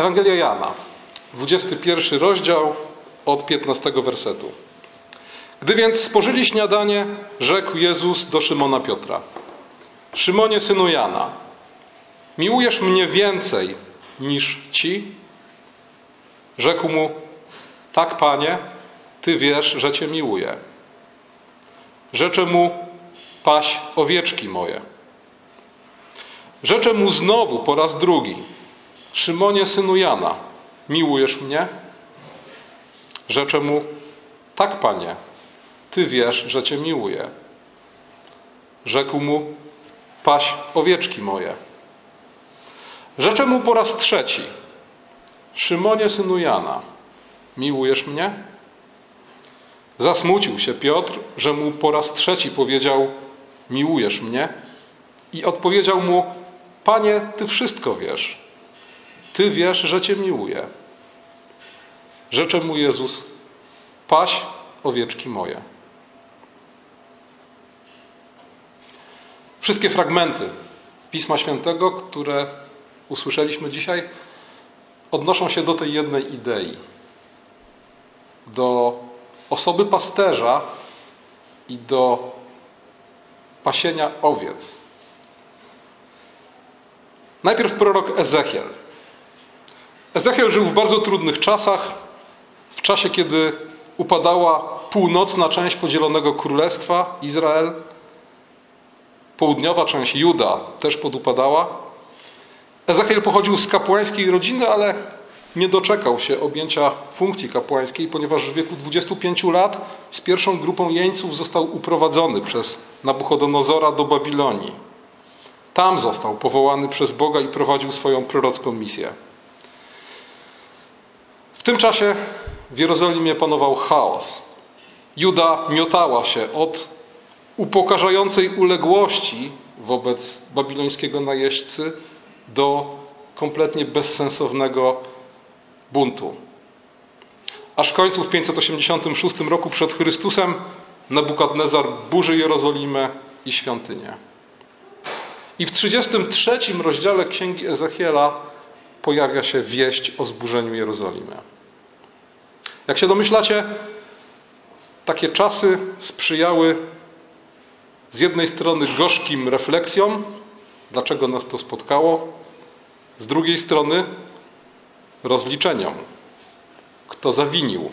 Ewangelia Jana, 21 rozdział od 15 wersetu. Gdy więc spożyli śniadanie, rzekł Jezus do Szymona Piotra: Szymonie synu Jana, miłujesz mnie więcej niż ci? Rzekł mu: Tak, panie, ty wiesz, że cię miłuję. Rzeczę mu: Paś owieczki moje. Rzeczę mu znowu po raz drugi: Szymonie synu Jana, miłujesz mnie? Rzeczę mu: Tak, panie, ty wiesz, że cię miłuję. Rzekł mu: Paś owieczki moje. Rzeczę mu po raz trzeci: Szymonie synu Jana, miłujesz mnie? Zasmucił się Piotr, że mu po raz trzeci powiedział: Miłujesz mnie? I odpowiedział mu: Panie, ty wszystko wiesz. Ty wiesz, że cię miłuję. Rzecze mu Jezus: Paś owieczki moje. Wszystkie fragmenty Pisma Świętego, które usłyszeliśmy dzisiaj, odnoszą się do tej jednej idei. Do osoby pasterza i do pasienia owiec. Najpierw prorok Ezechiel. Ezechiel żył w bardzo trudnych czasach, w czasie, kiedy upadała północna część podzielonego królestwa Izrael, południowa część Juda też podupadała. Ezechiel pochodził z kapłańskiej rodziny, ale nie doczekał się objęcia funkcji kapłańskiej, ponieważ w wieku 25 lat z pierwszą grupą jeńców został uprowadzony przez Nabuchodonozora do Babilonii. Tam został powołany przez Boga i prowadził swoją prorocką misję. W tym czasie w Jerozolimie panował chaos. Juda miotała się od upokarzającej uległości wobec babilońskiego najeźdźcy do kompletnie bezsensownego buntu. Aż w końcu w 586 roku przed Chrystusem Nebukadnezar burzy Jerozolimę i świątynię. I w 33 rozdziale Księgi Ezechiela pojawia się wieść o zburzeniu Jerozolimy. Jak się domyślacie, takie czasy sprzyjały z jednej strony gorzkim refleksjom, dlaczego nas to spotkało, z drugiej strony rozliczeniom, kto zawinił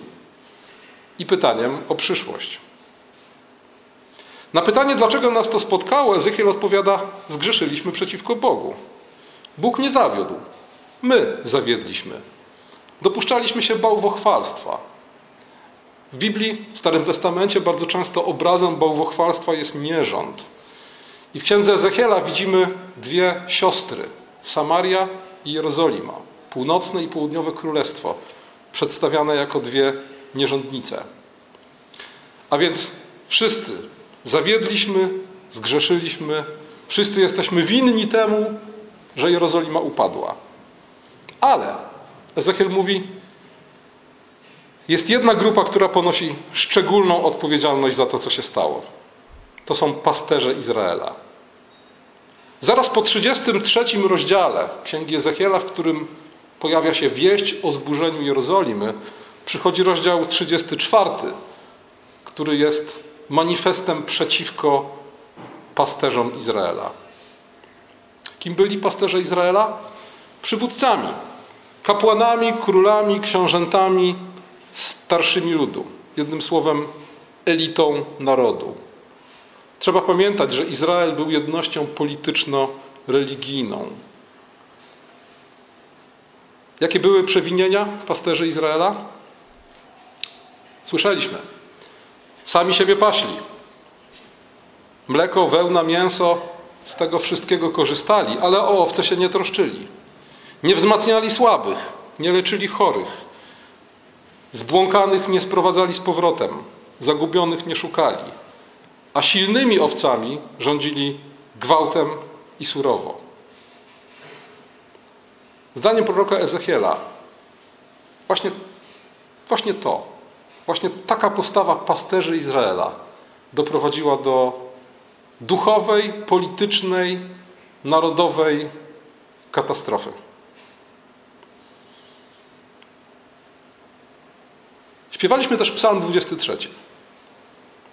i pytaniem o przyszłość. Na pytanie, dlaczego nas to spotkało, Ezekiel odpowiada: Zgrzeszyliśmy przeciwko Bogu. Bóg nie zawiódł. My zawiedliśmy. Dopuszczaliśmy się bałwochwalstwa. W Biblii, w Starym Testamencie, bardzo często obrazem bałwochwalstwa jest nierząd. I w księdze Ezechiela widzimy dwie siostry: Samaria i Jerozolima. Północne i południowe królestwo, przedstawiane jako dwie nierządnice. A więc wszyscy zawiedliśmy, zgrzeszyliśmy, wszyscy jesteśmy winni temu, że Jerozolima upadła. Ale Ezechiel mówi, jest jedna grupa, która ponosi szczególną odpowiedzialność za to, co się stało. To są pasterze Izraela. Zaraz po 33 rozdziale Księgi Ezechiela, w którym pojawia się wieść o zburzeniu Jerozolimy, przychodzi rozdział 34, który jest manifestem przeciwko pasterzom Izraela. Kim byli pasterze Izraela? Przywódcami, kapłanami, królami, książętami, starszymi ludu. Jednym słowem, elitą narodu. Trzeba pamiętać, że Izrael był jednością polityczno-religijną. Jakie były przewinienia pasterzy Izraela? Słyszeliśmy. Sami siebie paśli. Mleko, wełna, mięso, z tego wszystkiego korzystali, ale o owce się nie troszczyli. Nie wzmacniali słabych, nie leczyli chorych. Zbłąkanych nie sprowadzali z powrotem, zagubionych nie szukali. A silnymi owcami rządzili gwałtem i surowo. Zdaniem proroka Ezechiela, właśnie, właśnie to, właśnie taka postawa pasterzy Izraela doprowadziła do duchowej, politycznej, narodowej katastrofy. Śpiewaliśmy też Psalm 23.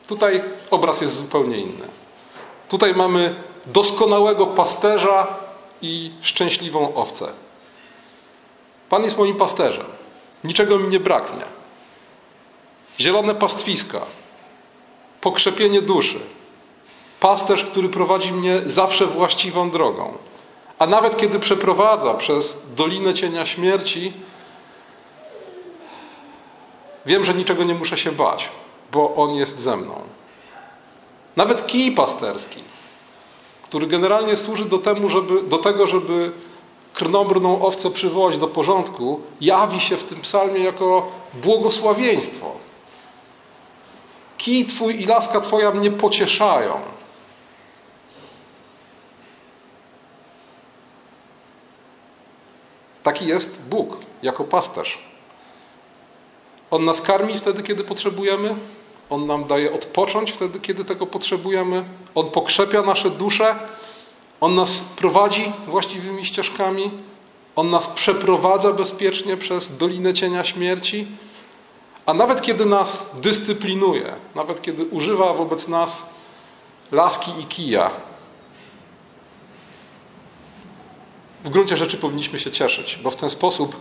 Tutaj obraz jest zupełnie inny. Tutaj mamy doskonałego pasterza i szczęśliwą owcę. Pan jest moim pasterzem. Niczego mi nie braknie. Zielone pastwiska, pokrzepienie duszy, pasterz, który prowadzi mnie zawsze właściwą drogą. A nawet kiedy przeprowadza przez dolinę cienia śmierci, wiem, że niczego nie muszę się bać, bo On jest ze mną. Nawet kij pasterski, który generalnie służy do, temu, żeby, do tego, żeby krnobrną owcę przywołać do porządku, jawi się w tym psalmie jako błogosławieństwo. Kij Twój i laska Twoja mnie pocieszają. Taki jest Bóg jako pasterz. On nas karmi wtedy, kiedy potrzebujemy. On nam daje odpocząć wtedy, kiedy tego potrzebujemy. On pokrzepia nasze dusze. On nas prowadzi właściwymi ścieżkami. On nas przeprowadza bezpiecznie przez dolinę cienia śmierci. A nawet kiedy nas dyscyplinuje, nawet kiedy używa wobec nas laski i kija, w gruncie rzeczy powinniśmy się cieszyć, bo w ten sposób,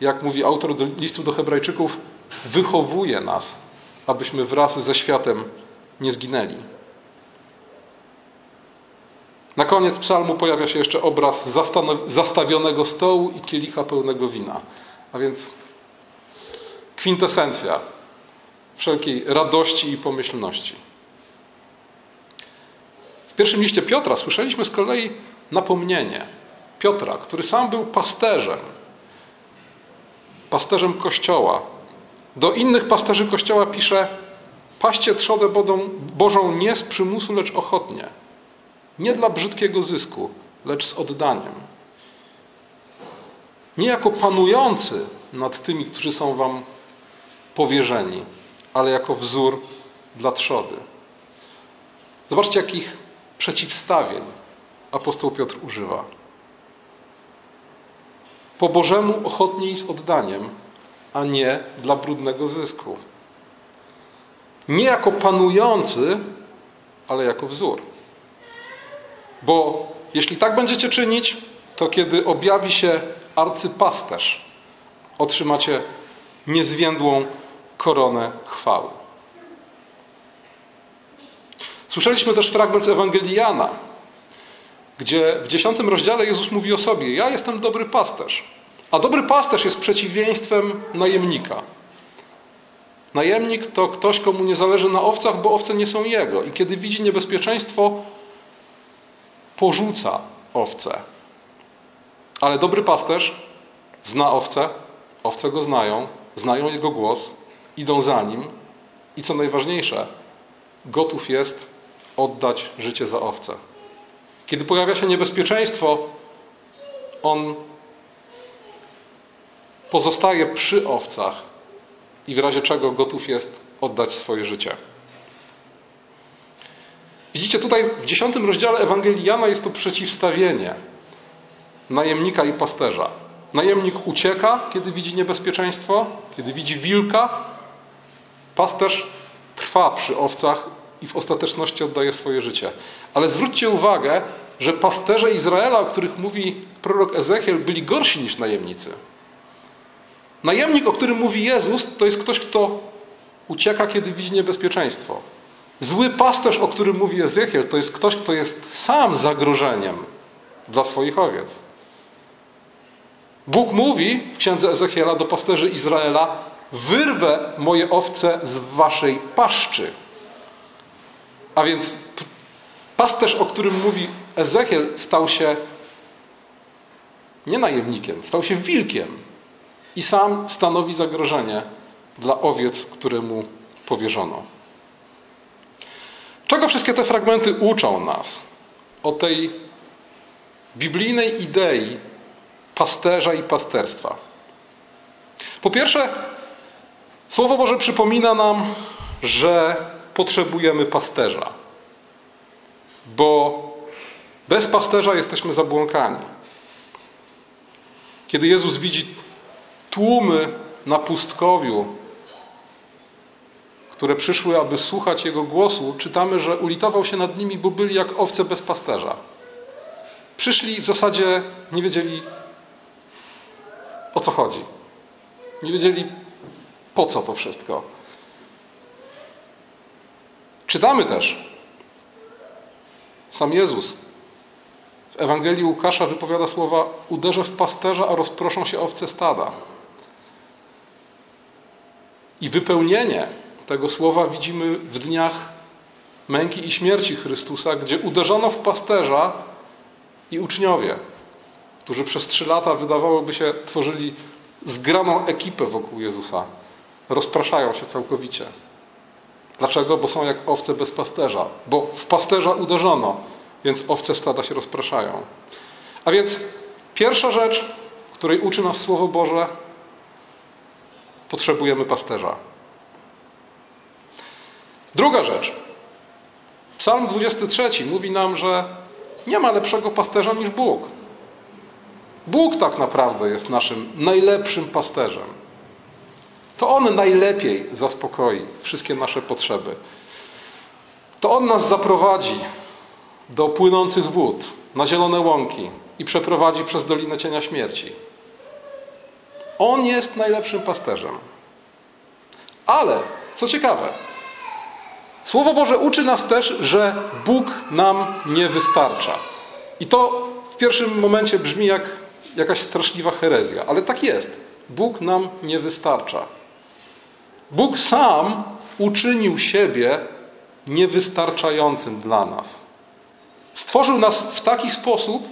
jak mówi autor listu do Hebrajczyków, wychowuje nas, abyśmy wraz ze światem nie zginęli. Na koniec psalmu pojawia się jeszcze obraz zastawionego stołu i kielicha pełnego wina. A więc kwintesencja wszelkiej radości i pomyślności. W pierwszym liście Piotra słyszeliśmy z kolei napomnienie Piotra, który sam był pasterzem, pasterzem Kościoła. Do innych pasterzy Kościoła pisze: Paście trzodę Bożą nie z przymusu, lecz ochotnie. Nie dla brzydkiego zysku, lecz z oddaniem. Nie jako panujący nad tymi, którzy są wam powierzeni, ale jako wzór dla trzody. Zobaczcie, jakich przeciwstawień apostoł Piotr używa. Po Bożemu ochotniej z oddaniem, a nie dla brudnego zysku. Nie jako panujący, ale jako wzór. Bo jeśli tak będziecie czynić, to kiedy objawi się arcypasterz, otrzymacie niezwiędłą koronę chwały. Słyszeliśmy też fragment z Ewangelii Jana, gdzie w dziesiątym rozdziale Jezus mówi o sobie: Ja jestem dobry pasterz. A dobry pasterz jest przeciwieństwem najemnika. Najemnik to ktoś, komu nie zależy na owcach, bo owce nie są jego. I kiedy widzi niebezpieczeństwo, porzuca owce. Ale dobry pasterz zna owce, owce go znają, znają jego głos, idą za nim i co najważniejsze, gotów jest oddać życie za owce. Kiedy pojawia się niebezpieczeństwo, on pozostaje przy owcach i w razie czego gotów jest oddać swoje życie. Widzicie, tutaj w dziesiątym rozdziale Ewangelii Jana jest to przeciwstawienie najemnika i pasterza. Najemnik ucieka, kiedy widzi niebezpieczeństwo, kiedy widzi wilka. Pasterz trwa przy owcach i w ostateczności oddaje swoje życie. Ale zwróćcie uwagę, że pasterze Izraela, o których mówi prorok Ezechiel, byli gorsi niż najemnicy. Najemnik, o którym mówi Jezus, to jest ktoś, kto ucieka, kiedy widzi niebezpieczeństwo. Zły pasterz, o którym mówi Ezechiel, to jest ktoś, kto jest sam zagrożeniem dla swoich owiec. Bóg mówi w księdze Ezechiela do pasterzy Izraela: Wyrwę moje owce z waszej paszczy. A więc pasterz, o którym mówi Ezechiel, stał się nie najemnikiem, stał się wilkiem i sam stanowi zagrożenie dla owiec, które mu powierzono. Czego wszystkie te fragmenty uczą nas o tej biblijnej idei pasterza i pasterstwa? Po pierwsze, Słowo Boże przypomina nam, że potrzebujemy pasterza, bo bez pasterza jesteśmy zabłąkani. Kiedy Jezus widzi tłumy na pustkowiu, które przyszły, aby słuchać Jego głosu, czytamy, że ulitował się nad nimi, bo byli jak owce bez pasterza. Przyszli w zasadzie nie wiedzieli o co chodzi. Nie wiedzieli po co to wszystko. Czytamy też, sam Jezus w Ewangelii Łukasza wypowiada słowa: Uderzę w pasterza, a rozproszą się owce stada. I wypełnienie tego słowa widzimy w dniach męki i śmierci Chrystusa, gdzie uderzono w pasterza i uczniowie, którzy przez trzy lata wydawałoby się tworzyli zgraną ekipę wokół Jezusa, rozpraszają się całkowicie. Dlaczego? Bo są jak owce bez pasterza, bo w pasterza uderzono, więc owce stada się rozpraszają. A więc pierwsza rzecz, której uczy nas Słowo Boże, potrzebujemy pasterza. Druga rzecz. Psalm 23 mówi nam, że nie ma lepszego pasterza niż Bóg. Bóg tak naprawdę jest naszym najlepszym pasterzem. To On najlepiej zaspokoi wszystkie nasze potrzeby. To On nas zaprowadzi do płynących wód, na zielone łąki i przeprowadzi przez Dolinę Cienia Śmierci. On jest najlepszym pasterzem. Ale, co ciekawe, Słowo Boże uczy nas też, że Bóg nam nie wystarcza. I to w pierwszym momencie brzmi jak jakaś straszliwa herezja, ale tak jest. Bóg nam nie wystarcza. Bóg sam uczynił siebie niewystarczającym dla nas. Stworzył nas w taki sposób,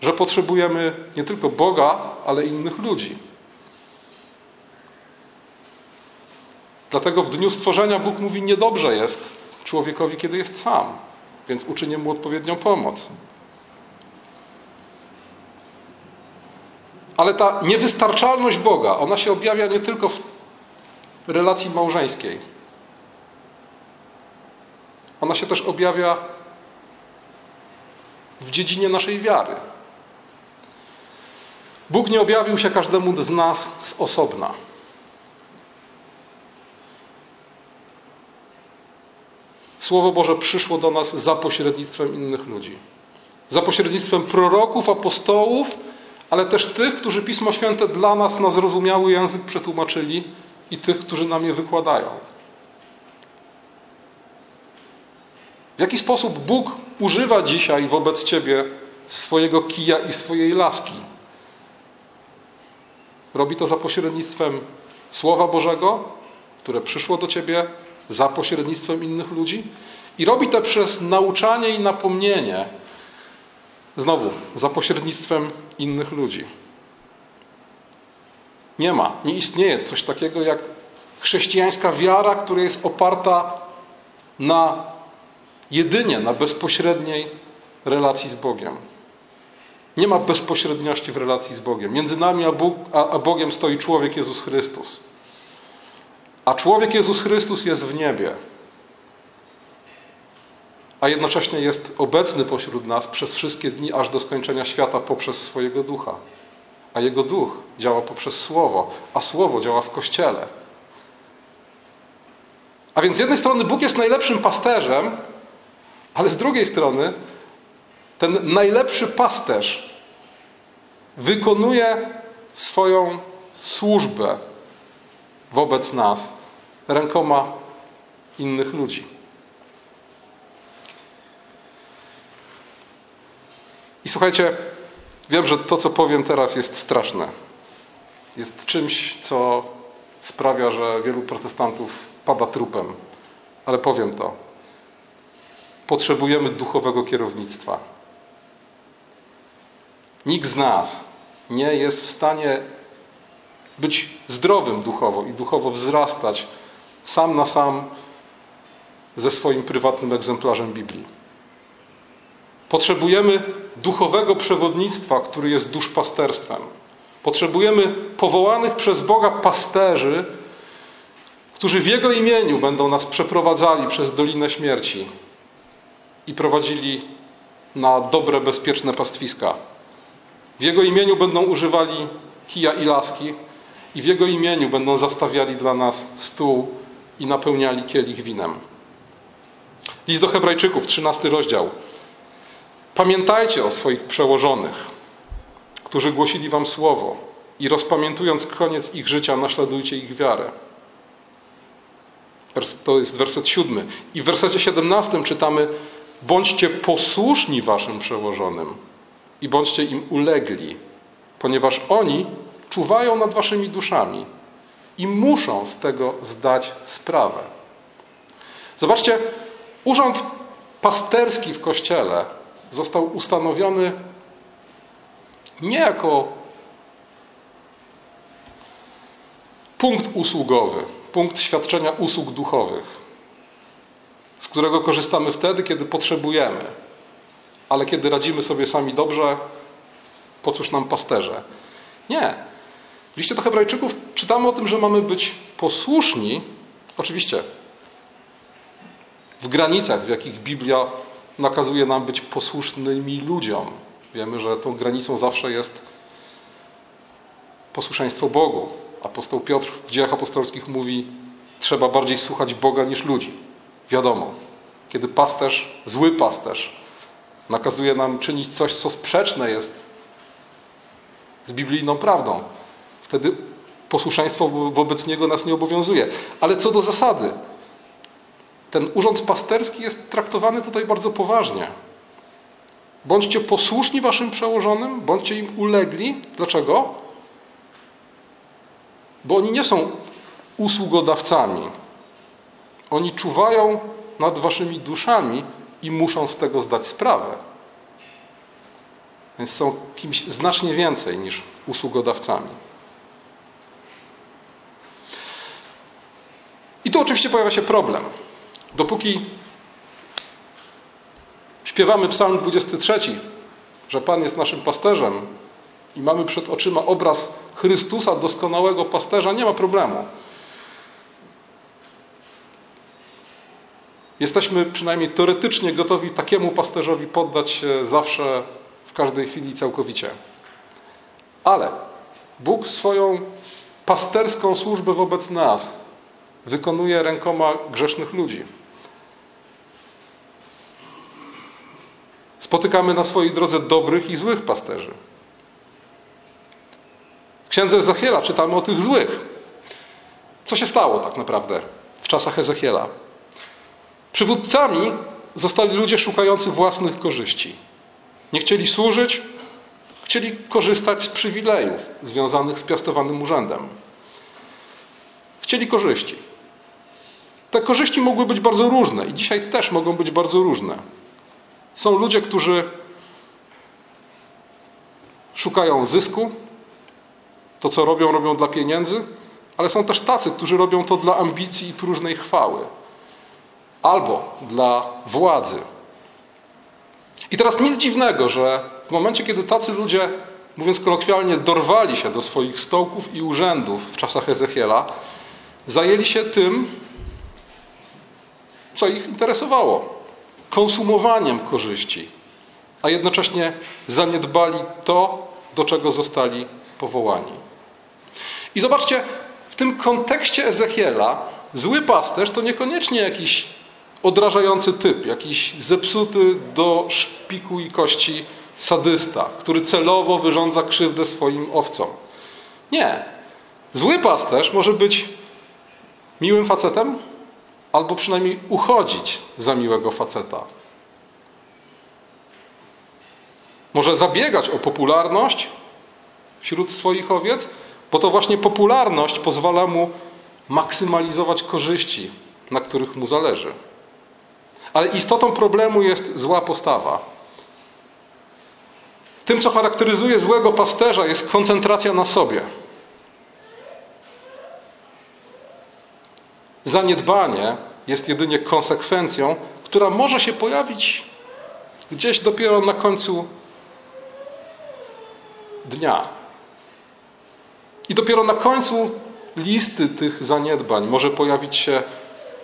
że potrzebujemy nie tylko Boga, ale innych ludzi. Dlatego w dniu stworzenia Bóg mówi: Niedobrze jest człowiekowi, kiedy jest sam, więc uczynię mu odpowiednią pomoc. Ale ta niewystarczalność Boga, ona się objawia nie tylko w relacji małżeńskiej. Ona się też objawia w dziedzinie naszej wiary. Bóg nie objawił się każdemu z nas z osobna. Słowo Boże przyszło do nas za pośrednictwem innych ludzi. Za pośrednictwem proroków, apostołów, ale też tych, którzy Pismo Święte dla nas na zrozumiały język przetłumaczyli i tych, którzy nam je wykładają. W jaki sposób Bóg używa dzisiaj wobec Ciebie swojego kija i swojej laski? Robi to za pośrednictwem Słowa Bożego, które przyszło do Ciebie za pośrednictwem innych ludzi i robi to przez nauczanie i napomnienie, znowu, za pośrednictwem innych ludzi. Nie ma, nie istnieje coś takiego jak chrześcijańska wiara, która jest oparta na jedynie na bezpośredniej relacji z Bogiem. Nie ma bezpośredniości w relacji z Bogiem. Między nami a, Bóg, a Bogiem stoi człowiek Jezus Chrystus. A człowiek Jezus Chrystus jest w niebie, a jednocześnie jest obecny pośród nas przez wszystkie dni, aż do skończenia świata poprzez swojego ducha. A jego duch działa poprzez słowo, a słowo działa w kościele. A więc z jednej strony Bóg jest najlepszym pasterzem, ale z drugiej strony ten najlepszy pasterz wykonuje swoją służbę wobec nas rękoma innych ludzi. I słuchajcie, wiem, że to, co powiem teraz, jest straszne. Jest czymś, co sprawia, że wielu protestantów pada trupem. Ale powiem to. Potrzebujemy duchowego kierownictwa. Nikt z nas nie jest w stanie być zdrowym duchowo i duchowo wzrastać sam na sam ze swoim prywatnym egzemplarzem Biblii. Potrzebujemy duchowego przewodnictwa, który jest duszpasterstwem. Potrzebujemy powołanych przez Boga pasterzy, którzy w Jego imieniu będą nas przeprowadzali przez Dolinę Śmierci i prowadzili na dobre, bezpieczne pastwiska. W Jego imieniu będą używali kija i laski i w Jego imieniu będą zastawiali dla nas stół i napełniali kielich winem. List do Hebrajczyków, 13 rozdział. Pamiętajcie o swoich przełożonych, którzy głosili wam słowo i rozpamiętując koniec ich życia, naśladujcie ich wiarę. To jest werset siódmy. I w wersecie siedemnastym czytamy: Bądźcie posłuszni waszym przełożonym i bądźcie im ulegli, ponieważ oni czuwają nad waszymi duszami i muszą z tego zdać sprawę. Zobaczcie, urząd pasterski w kościele został ustanowiony nie jako punkt usługowy, punkt świadczenia usług duchowych, z którego korzystamy wtedy, kiedy potrzebujemy, ale kiedy radzimy sobie sami dobrze, po cóż nam pasterze? Nie. W liście do Hebrajczyków czytamy o tym, że mamy być posłuszni, oczywiście w granicach, w jakich Biblia nakazuje nam być posłusznymi ludziom. Wiemy, że tą granicą zawsze jest posłuszeństwo Bogu. Apostoł Piotr w dziejach apostolskich mówi: Trzeba bardziej słuchać Boga niż ludzi. Wiadomo, kiedy pasterz, zły pasterz, nakazuje nam czynić coś, co sprzeczne jest z biblijną prawdą, wtedy posłuszeństwo wobec niego nas nie obowiązuje. Ale co do zasady, ten urząd pasterski jest traktowany tutaj bardzo poważnie. Bądźcie posłuszni waszym przełożonym, bądźcie im ulegli. Dlaczego? Bo oni nie są usługodawcami. Oni czuwają nad waszymi duszami i muszą z tego zdać sprawę. Więc są kimś znacznie więcej niż usługodawcami. I tu oczywiście pojawia się problem. Dopóki śpiewamy Psalm 23, że Pan jest naszym pasterzem i mamy przed oczyma obraz Chrystusa, doskonałego pasterza, nie ma problemu. Jesteśmy przynajmniej teoretycznie gotowi takiemu pasterzowi poddać się zawsze, w każdej chwili całkowicie. Ale Bóg swoją pasterską służbę wobec nas wykonuje rękoma grzesznych ludzi. Spotykamy na swojej drodze dobrych i złych pasterzy. W księdze Ezechiela czytamy o tych złych. Co się stało tak naprawdę w czasach Ezechiela? Przywódcami zostali ludzie szukający własnych korzyści. Nie chcieli służyć, chcieli korzystać z przywilejów związanych z piastowanym urzędem. Chcieli korzyści. Te korzyści mogły być bardzo różne i dzisiaj też mogą być bardzo różne. Są ludzie, którzy szukają zysku, to co robią, robią dla pieniędzy, ale są też tacy, którzy robią to dla ambicji i próżnej chwały albo dla władzy. I teraz nic dziwnego, że w momencie, kiedy tacy ludzie, mówiąc kolokwialnie, dorwali się do swoich stołków i urzędów w czasach Ezechiela, zajęli się tym, co ich interesowało konsumowaniem korzyści, a jednocześnie zaniedbali to, do czego zostali powołani. I zobaczcie, w tym kontekście Ezechiela zły pasterz to niekoniecznie jakiś odrażający typ, jakiś zepsuty do szpiku i kości sadysta, który celowo wyrządza krzywdę swoim owcom. Nie. Zły pasterz może być miłym facetem, albo przynajmniej uchodzić za miłego faceta. Może zabiegać o popularność wśród swoich owiec, bo to właśnie popularność pozwala mu maksymalizować korzyści, na których mu zależy. Ale istotą problemu jest zła postawa. Tym, co charakteryzuje złego pasterza, jest koncentracja na sobie. Zaniedbanie jest jedynie konsekwencją, która może się pojawić gdzieś dopiero na końcu dnia. I dopiero na końcu listy tych zaniedbań może pojawić się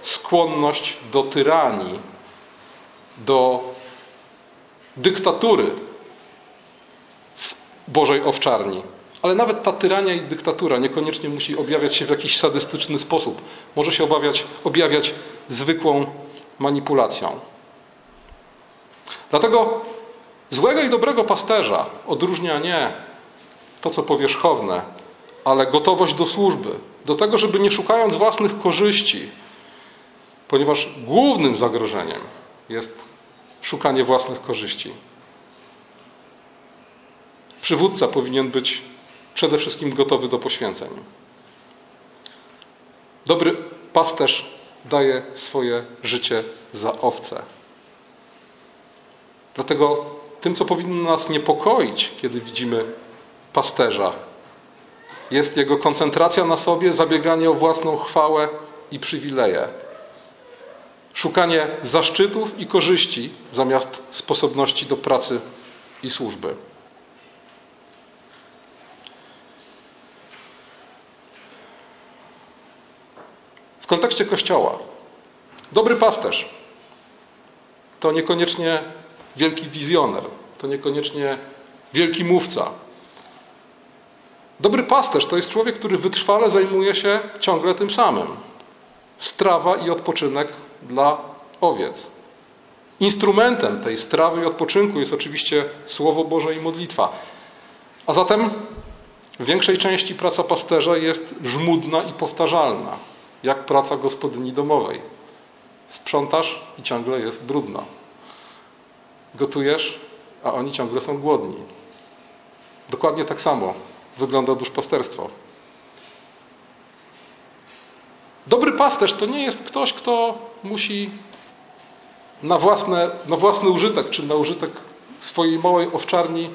skłonność do tyranii, do dyktatury w Bożej owczarni. Ale nawet ta tyrania i dyktatura niekoniecznie musi objawiać się w jakiś sadystyczny sposób. Może się objawiać, objawiać zwykłą manipulacją. Dlatego złego i dobrego pasterza odróżnia nie to, co powierzchowne, ale gotowość do służby, do tego, żeby nie szukając własnych korzyści, ponieważ głównym zagrożeniem jest szukanie własnych korzyści. Przywódca powinien być przede wszystkim gotowy do poświęceń. Dobry pasterz daje swoje życie za owce. Dlatego tym, co powinno nas niepokoić, kiedy widzimy pasterza, jest jego koncentracja na sobie, zabieganie o własną chwałę i przywileje. Szukanie zaszczytów i korzyści zamiast sposobności do pracy i służby. W kontekście Kościoła. Dobry pasterz to niekoniecznie wielki wizjoner, to niekoniecznie wielki mówca. Dobry pasterz to jest człowiek, który wytrwale zajmuje się ciągle tym samym. Strawa i odpoczynek dla owiec. Instrumentem tej strawy i odpoczynku jest oczywiście Słowo Boże i modlitwa. A zatem w większej części praca pasterza jest żmudna i powtarzalna jak praca gospodyni domowej. Sprzątasz i ciągle jest brudno. Gotujesz, a oni ciągle są głodni. Dokładnie tak samo wygląda duszpasterstwo. Dobry pasterz to nie jest ktoś, kto musi na, własne, na własny użytek, czy na użytek swojej małej owczarni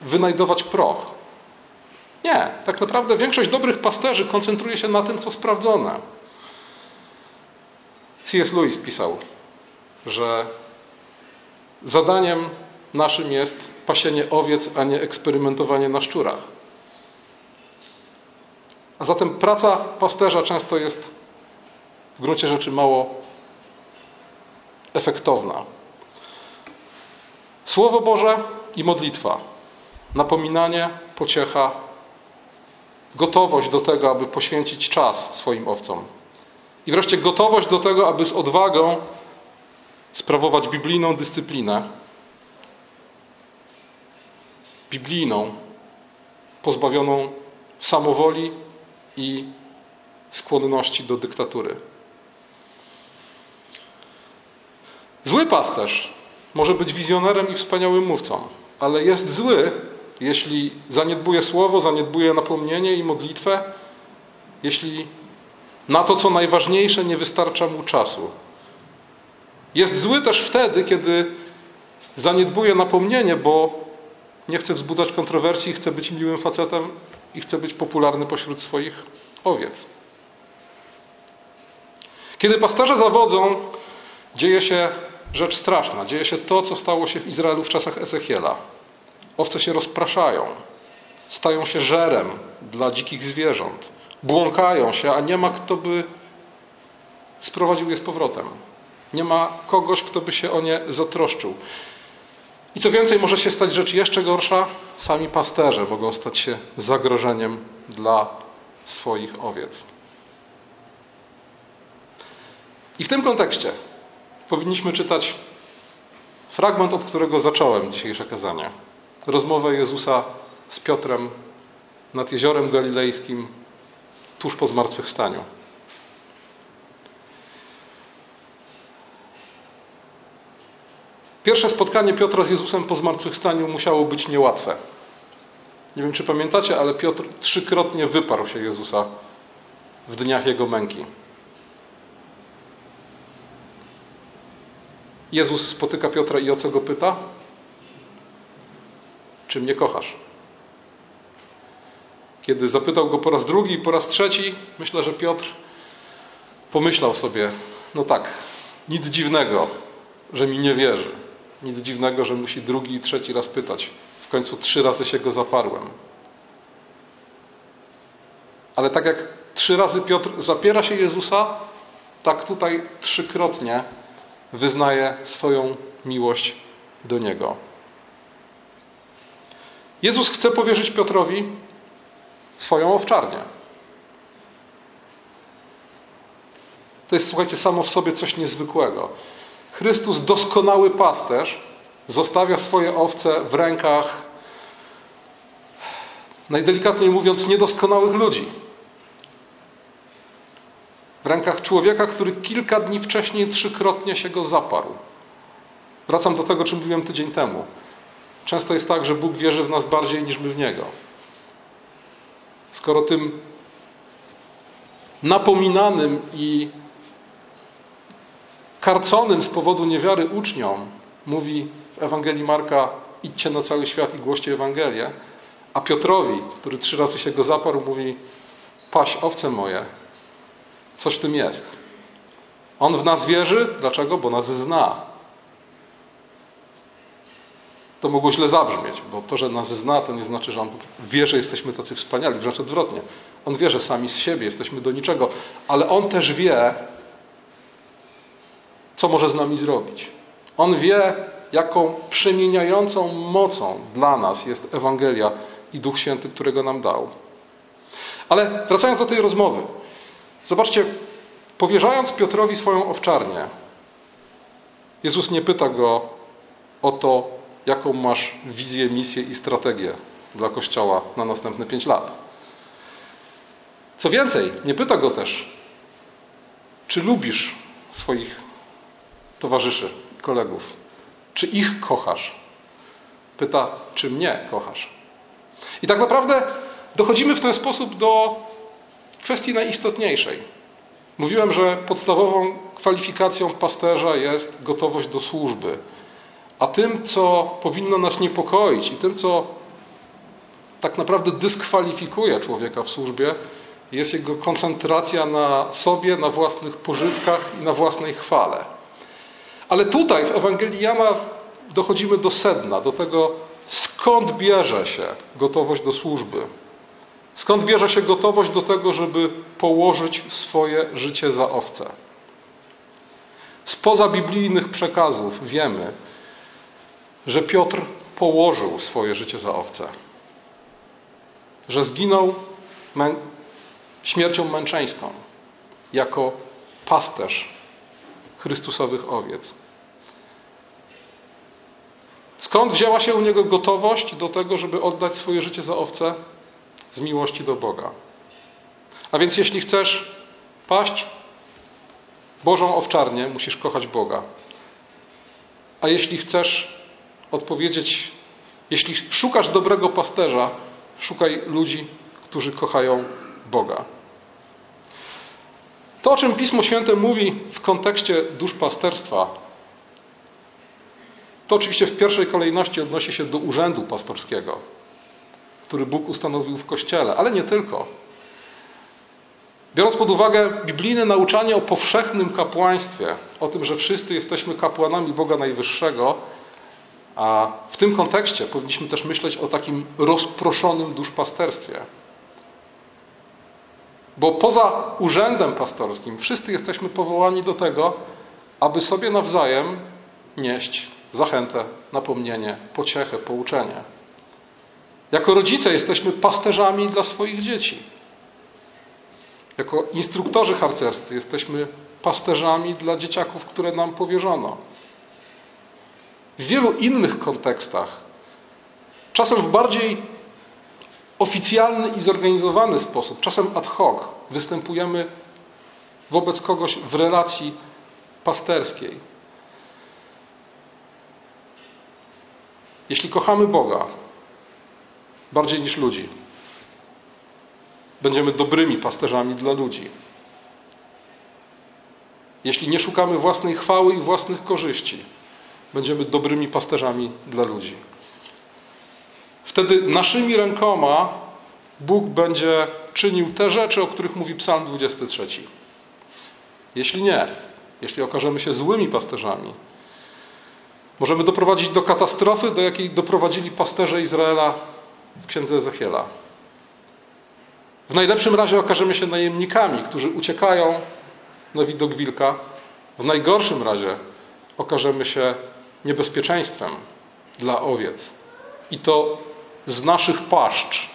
wynajdować proch. Nie, tak naprawdę większość dobrych pasterzy koncentruje się na tym, co sprawdzone. C.S. Lewis pisał, że zadaniem naszym jest pasienie owiec, a nie eksperymentowanie na szczurach. A zatem praca pasterza często jest w gruncie rzeczy mało efektowna. Słowo Boże i modlitwa, napominanie, pociecha, gotowość do tego, aby poświęcić czas swoim owcom. I wreszcie gotowość do tego, aby z odwagą sprawować biblijną dyscyplinę, biblijną, pozbawioną samowoli i skłonności do dyktatury. Zły pasterz może być wizjonerem i wspaniałym mówcą, ale jest zły, jeśli zaniedbuje słowo, zaniedbuje napomnienie i modlitwę, jeśli na to, co najważniejsze, nie wystarcza mu czasu. Jest zły też wtedy, kiedy zaniedbuje napomnienie, bo nie chce wzbudzać kontrowersji, chce być miłym facetem i chce być popularny pośród swoich owiec. Kiedy pasterze zawodzą, dzieje się rzecz straszna. Dzieje się to, co stało się w Izraelu w czasach Ezechiela. Owce się rozpraszają, stają się żerem dla dzikich zwierząt, błąkają się, a nie ma kto by sprowadził je z powrotem. Nie ma kogoś, kto by się o nie zatroszczył. I co więcej, może się stać rzecz jeszcze gorsza. Sami pasterze mogą stać się zagrożeniem dla swoich owiec. I w tym kontekście powinniśmy czytać fragment, od którego zacząłem dzisiejsze kazanie rozmowę Jezusa z Piotrem nad jeziorem galilejskim tuż po zmartwychwstaniu. Pierwsze spotkanie Piotra z Jezusem po zmartwychwstaniu musiało być niełatwe. Nie wiem, czy pamiętacie, ale Piotr trzykrotnie wyparł się Jezusa w dniach jego męki. Jezus spotyka Piotra i o co go pyta? Czy mnie kochasz? Kiedy zapytał go po raz drugi i po raz trzeci, myślę, że Piotr pomyślał sobie: No tak, nic dziwnego, że mi nie wierzy. Nic dziwnego, że musi drugi i trzeci raz pytać. W końcu trzy razy się go zaparłem. Ale tak jak trzy razy Piotr zapiera się Jezusa, tak tutaj trzykrotnie wyznaje swoją miłość do Niego. Jezus chce powierzyć Piotrowi swoją owczarnię. To jest, słuchajcie, samo w sobie coś niezwykłego. Chrystus, doskonały pasterz, zostawia swoje owce w rękach, najdelikatniej mówiąc, niedoskonałych ludzi. W rękach człowieka, który kilka dni wcześniej trzykrotnie się go zaparł. Wracam do tego, czym mówiłem tydzień temu. Często jest tak, że Bóg wierzy w nas bardziej niż my w Niego. Skoro tym napominanym i karconym z powodu niewiary uczniom mówi w Ewangelii Marka idźcie na cały świat i głoście Ewangelię, a Piotrowi, który trzy razy się go zaparł, mówi paś owce moje, coś w tym jest. On w nas wierzy. Dlaczego? Bo nas zna. To mogło źle zabrzmieć, bo to, że nas zna, to nie znaczy, że On wie, że jesteśmy tacy wspaniali. Wręcz odwrotnie. On wie, że sami z siebie jesteśmy do niczego, ale On też wie, co może z nami zrobić. On wie, jaką przemieniającą mocą dla nas jest Ewangelia i Duch Święty, którego nam dał. Ale wracając do tej rozmowy. Zobaczcie, powierzając Piotrowi swoją owczarnię, Jezus nie pyta go o to, jaką masz wizję, misję i strategię dla Kościoła na następne pięć lat. Co więcej, nie pyta go też, czy lubisz swoich towarzyszy, kolegów, czy ich kochasz. Pyta, czy mnie kochasz. I tak naprawdę dochodzimy w ten sposób do kwestii najistotniejszej. Mówiłem, że podstawową kwalifikacją pasterza jest gotowość do służby. A tym, co powinno nas niepokoić i tym, co tak naprawdę dyskwalifikuje człowieka w służbie, jest jego koncentracja na sobie, na własnych pożytkach i na własnej chwale. Ale tutaj w Ewangelii Jana dochodzimy do sedna, do tego, skąd bierze się gotowość do służby. Skąd bierze się gotowość do tego, żeby położyć swoje życie za owce? Spoza biblijnych przekazów wiemy, że Piotr położył swoje życie za owce. Że zginął mę śmiercią męczeńską jako pasterz Chrystusowych owiec. Skąd wzięła się u niego gotowość do tego, żeby oddać swoje życie za owce? Z miłości do Boga. A więc jeśli chcesz paść Bożą owczarnię, musisz kochać Boga. A jeśli chcesz odpowiedzieć, jeśli szukasz dobrego pasterza, szukaj ludzi, którzy kochają Boga. To, o czym Pismo Święte mówi w kontekście duszpasterstwa, to oczywiście w pierwszej kolejności odnosi się do urzędu pastorskiego, który Bóg ustanowił w Kościele, ale nie tylko. Biorąc pod uwagę biblijne nauczanie o powszechnym kapłaństwie, o tym, że wszyscy jesteśmy kapłanami Boga Najwyższego, a w tym kontekście powinniśmy też myśleć o takim rozproszonym duszpasterstwie. Bo poza urzędem pastorskim wszyscy jesteśmy powołani do tego, aby sobie nawzajem nieść zachętę, napomnienie, pociechę, pouczenie. Jako rodzice jesteśmy pasterzami dla swoich dzieci. Jako instruktorzy harcerscy jesteśmy pasterzami dla dzieciaków, które nam powierzono. W wielu innych kontekstach, czasem w bardziej oficjalny i zorganizowany sposób, czasem ad hoc, występujemy wobec kogoś w relacji pasterskiej. Jeśli kochamy Boga bardziej niż ludzi, będziemy dobrymi pasterzami dla ludzi. Jeśli nie szukamy własnej chwały i własnych korzyści, będziemy dobrymi pasterzami dla ludzi. Wtedy naszymi rękoma Bóg będzie czynił te rzeczy, o których mówi Psalm 23. Jeśli nie, jeśli okażemy się złymi pasterzami, możemy doprowadzić do katastrofy, do jakiej doprowadzili pasterze Izraela w księdze Ezechiela. W najlepszym razie okażemy się najemnikami, którzy uciekają na widok wilka. W najgorszym razie okażemy się niebezpieczeństwem dla owiec. I to z naszych paszcz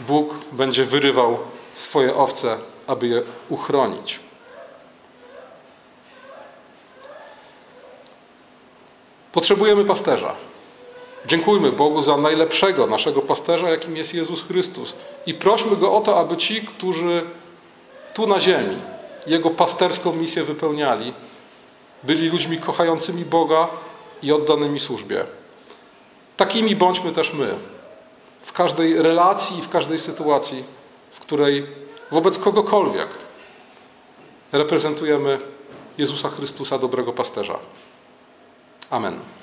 Bóg będzie wyrywał swoje owce, aby je uchronić. Potrzebujemy pasterza. Dziękujmy Bogu za najlepszego naszego pasterza, jakim jest Jezus Chrystus. I prośmy Go o to, aby ci, którzy tu na ziemi Jego pasterską misję wypełniali, byli ludźmi kochającymi Boga i oddanymi służbie. Takimi bądźmy też my. W każdej relacji i w każdej sytuacji, w której wobec kogokolwiek reprezentujemy Jezusa Chrystusa, dobrego pasterza. Amen.